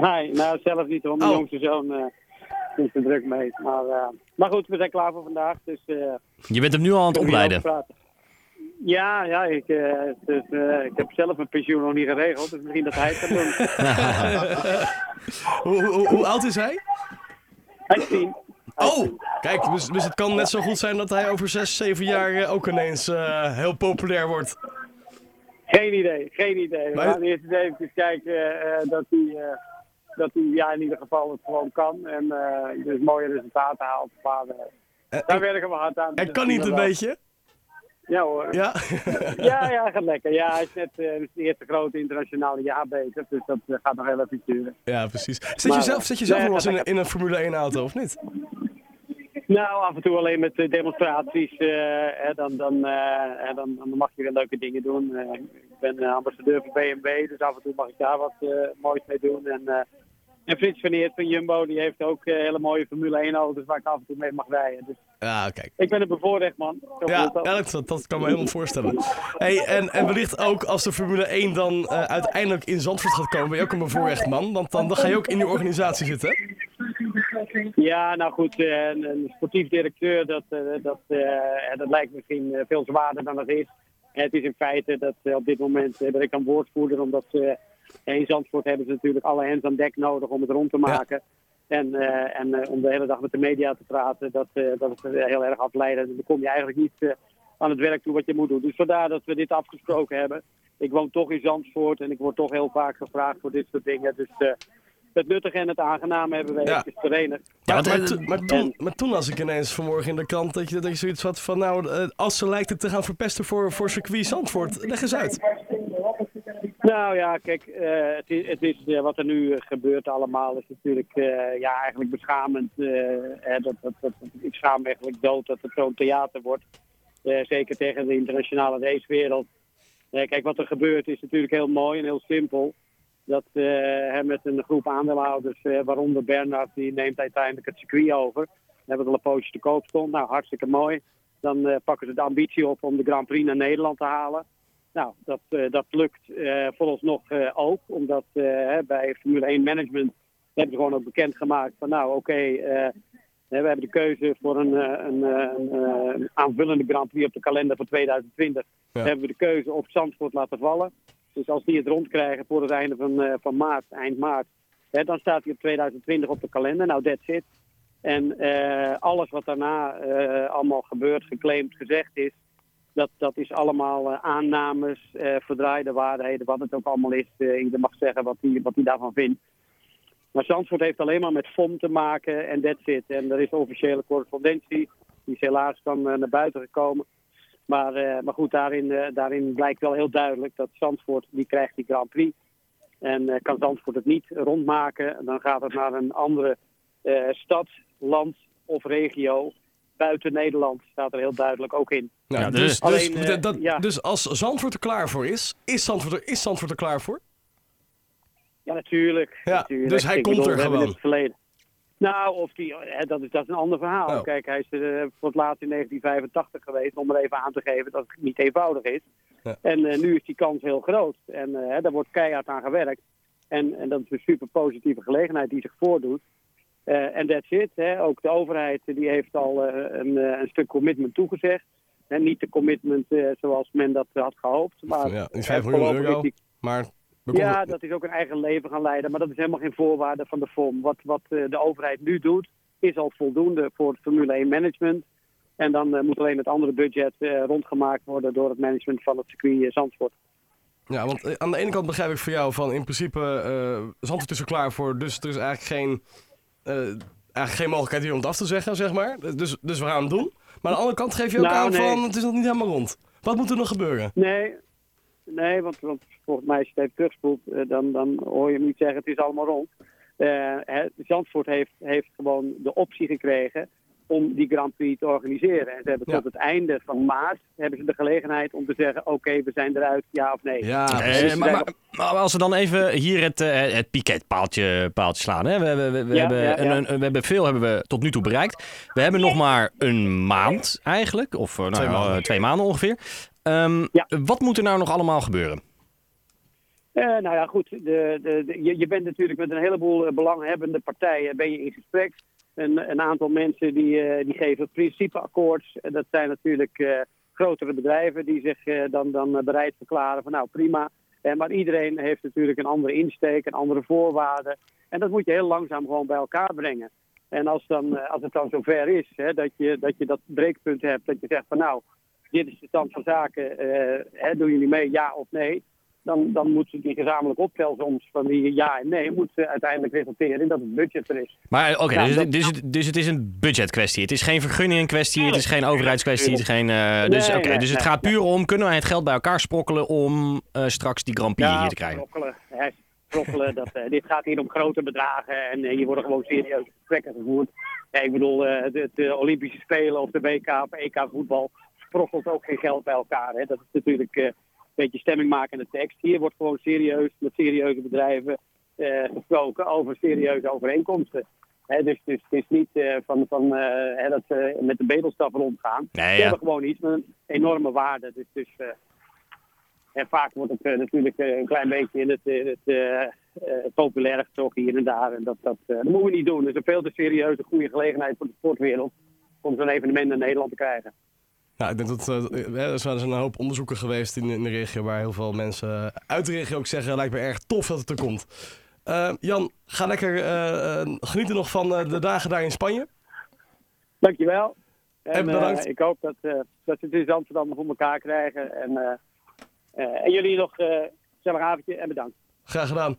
Nee, nou zelf niet hoor. Mijn Oh. jongste zoon eh is er druk mee. Maar, eh, maar goed, we zijn klaar voor vandaag. Dus eh Je bent hem nu al aan het opleiden. Ja, ja ik, dus, ik heb zelf mijn pensioen nog niet geregeld. Dus misschien dat hij het kan doen. Hoe, hoe, hoe oud is hij? Hij is tien. Oh, kijk, dus, dus het kan net zo goed zijn dat hij over 6, 7 jaar ook ineens heel populair wordt. Geen idee, geen idee. We gaan eerst eens even kijken dat hij, dat hij ja, in ieder geval het gewoon kan. En eh, dus mooie resultaten haalt. Maar eh, Eh, daar ik- werken we hard aan. Hij Dus kan niet een beetje. Ja hoor. Ja. Ja, ja, gaat lekker. Ja, hij is net eh, het eerste grote internationale jaar bezig. Dus dat eh, gaat nog heel even duren. ja, precies. Zet je zelf, zet je zelf nee, nog wel eens in, een- in een Formule 1 auto, of niet? Nou, af en toe alleen met eh, demonstraties. eh, hè, dan, dan, eh, dan, dan mag je weer leuke dingen doen. Eh, ik ben eh, ambassadeur voor BMW, dus af en toe mag ik daar wat eh, moois mee doen. En, eh, en Frits van Eert van Jumbo, die heeft ook eh, hele mooie Formule 1 auto's waar ik af en toe mee mag rijden. Dus Ja, kijk. ik ben een bevoorrecht man. Ja, dat. dat, kan me helemaal voorstellen. Hey, en, en wellicht ook als de Formule 1 dan eh, uiteindelijk in Zandvoort gaat komen, ben je ook een bevoorrecht man. Want dan, dan ga je ook in die organisatie zitten. Ja, nou goed, eh, een, een sportief directeur, dat, dat, dat lijkt misschien veel zwaarder dan het is. Het is in feite dat op dit moment ben ik dan woordvoerder, omdat ze in Zandvoort hebben ze natuurlijk alle hands aan dek nodig om het rond te maken. En, eh, en eh, om de hele dag met de media te praten, dat, eh, dat is heel erg afleiden. Dan kom je eigenlijk niet aan het werk toe wat je moet doen. Dus vandaar dat we dit afgesproken hebben. Ik woon toch in Zandvoort en ik word toch heel vaak gevraagd voor dit soort dingen. Dus eh, het nuttige en het aangename hebben we Ja. eventjes verenigd. Ja, maar, maar, toen- maar, toen, maar toen las ik ineens vanmorgen in de krant dat je, dat je zoiets had van... Nou, als ze lijkt het te gaan verpesten voor, voor circuit Zandvoort, leg eens uit. Nou ja, kijk, eh, het is, het is, eh, wat er nu eh, gebeurt allemaal is natuurlijk ja, eigenlijk beschamend. hè, dat, dat, dat, ik schaam me eigenlijk dood dat het zo'n theater wordt. Zeker tegen de internationale racewereld. Kijk, wat er gebeurt is natuurlijk heel mooi en heel simpel. Dat met een groep aandeelhouders, waaronder Bernard, die neemt uiteindelijk het circuit over. We hebben al een poosje te koop stond. Nou, hartstikke mooi. Dan pakken ze de ambitie op om de Grand Prix naar Nederland te halen. Nou, dat, eh, dat lukt eh vooralsnog eh, ook, omdat bij Formule 1 Management hebben ze gewoon ook bekendgemaakt van nou oké, we hebben de keuze voor een, een, een, een aanvullende Grand Prix op de kalender voor 2020. Ja. Hebben we de keuze op Zandvoort laten vallen. Dus als die het rondkrijgen voor het einde van, van maart, eind maart, hè, dan staat hij op 2020 op de kalender. Nou, that's it. En alles wat daarna allemaal gebeurt, geclaimd, gezegd is, dat, dat is allemaal eh, aannames, eh, verdraaide waarheden, wat het ook allemaal is. Eh, ieder mag zeggen wat hij wat daarvan vindt. Maar Zandvoort heeft alleen maar met FOM te maken en that's it. En er is officiële correspondentie, die is helaas dan naar buiten gekomen. Maar, maar goed, daarin, daarin blijkt wel heel duidelijk dat Zandvoort, die krijgt die Grand Prix. En kan Zandvoort het niet rondmaken, dan gaat het naar een andere stad, land of regio. Buiten Nederland staat er heel duidelijk ook in. Nou, Ja, dus, dus- dus, Alleen, eh, dat- dat- ja. dus als Zandvoort er klaar voor is, is Zandvoort er, is Zandvoort er klaar voor? Ja, natuurlijk. Ja, natuurlijk. dus hij Ik komt bedoel, er gewoon. in het verleden. Nou, of die, hè, dat, is, dat is een ander verhaal. Oh. Kijk, hij is er eh, voor het laatst in 1985 geweest, om er even aan te geven dat het niet eenvoudig is. Ja. En eh, nu is die kans heel groot. En eh, hè, daar wordt keihard aan gewerkt. En, en dat is een super positieve gelegenheid die zich voordoet. Eh, En that's it. Hè. Ook de overheid eh, die heeft al eh, een, een stuk commitment toegezegd. En niet de commitment zoals men dat had gehoopt. Maar Ja, die eh, 5 miljoen euro. die Maar ja, dat is ook een eigen leven gaan leiden. Maar dat is helemaal geen voorwaarde van de FOM. Wat, wat de overheid nu doet, is al voldoende voor het Formule 1 management. En dan moet alleen het andere budget rondgemaakt worden door het management van het circuit Zandvoort. Ja, want aan de ene kant begrijp ik voor jou van in principe eh Zandvoort is er klaar voor, dus er is eigenlijk geen, eigenlijk geen mogelijkheid hier om het af te zeggen, zeg maar. Dus, dus we gaan het doen. Maar aan de andere kant geef je ook Nou, aan nee. van het is nog niet helemaal rond. Wat moet er nog gebeuren? Nee, nee want, want volgens mij als je het even terugspoelt, eh, dan, dan hoor je hem niet zeggen het is allemaal rond. Eh, Zandvoort heeft, heeft gewoon de optie gekregen om die Grand Prix te organiseren. En ze hebben Ja. tot het einde van maart hebben ze de gelegenheid om te zeggen oké, we zijn eruit, ja of nee. Ja, Eh, maar, maar, maar als we dan even hier het, eh, het piketpaaltje paaltje slaan. Hè? We, we, we, we Ja, hebben, ja, ja. een- een- we hebben veel hebben we tot nu toe bereikt. We hebben nog maar een maand eigenlijk. Of eh, nou, Twee ja, maanden. eh, twee maanden ongeveer. Ehm, Ja. Wat moet er nou nog allemaal gebeuren? Eh, nou ja, goed. De, de, de- je, je bent natuurlijk met een heleboel belanghebbende partijen ben je in gesprek. Een, een aantal mensen die, eh, die geven principeakkoords. En dat zijn natuurlijk eh, grotere bedrijven die zich eh, dan, dan bereid verklaren van nou prima. Maar iedereen heeft natuurlijk een andere insteek, een andere voorwaarden. En dat moet je heel langzaam gewoon bij elkaar brengen. En als, dan, als het dan zover is hè, dat, je, dat je dat breekpunt hebt, dat je zegt van nou, dit is de stand van zaken, hè, doen jullie mee, ja of nee? Dan, dan moet die gezamenlijke optelsoms van die ja en nee moet uiteindelijk resulteren in dat het budget er is. Maar oké, dus, dus, het- dus het is een budgetkwestie. Het is geen vergunningenkwestie, het is geen overheidskwestie. Het is geen, eh, dus Nee, oké, nee, dus het gaat puur om, kunnen wij het geld bij elkaar sprokkelen om eh, straks die Grand Prix hier te krijgen? sprokkelen. Hè, sprokkelen dat, eh, dit gaat hier om grote bedragen en hier worden gewoon serieuze gesprekken gevoerd. Ja, ik bedoel, het, eh, Olympische Spelen of de WK of EK voetbal sprokkelt ook geen geld bij elkaar. Hè. Dat is natuurlijk beetje stemming maken in de tekst. Hier wordt gewoon serieus met serieuze bedrijven eh, gesproken over serieuze overeenkomsten. Dus, dus het is niet eh, van, van eh, dat ze met de bedelstaf rondgaan. Nee, Ze ja. hebben gewoon iets met een enorme waarde. Dus, dus en vaak wordt het natuurlijk een klein beetje in het, in het populair getrokken hier en daar. En dat, dat, dat moeten we niet doen. Het is een veel te serieuze, goede gelegenheid voor de sportwereld om zo'n evenement in Nederland te krijgen. Nou, ik denk dat eh, er zijn een hoop onderzoeken geweest in, in de regio waar heel veel mensen uit de regio ook zeggen, lijkt me erg tof dat het er komt. Eh, Jan, ga lekker eh, eh, genieten nog van eh, de dagen daar in Spanje. Dankjewel. En En bedankt. eh, ik hoop dat, eh, dat ze het in Amsterdam voor elkaar krijgen. En, eh, eh, en jullie nog eh, een gezellig avondje en bedankt. Graag gedaan.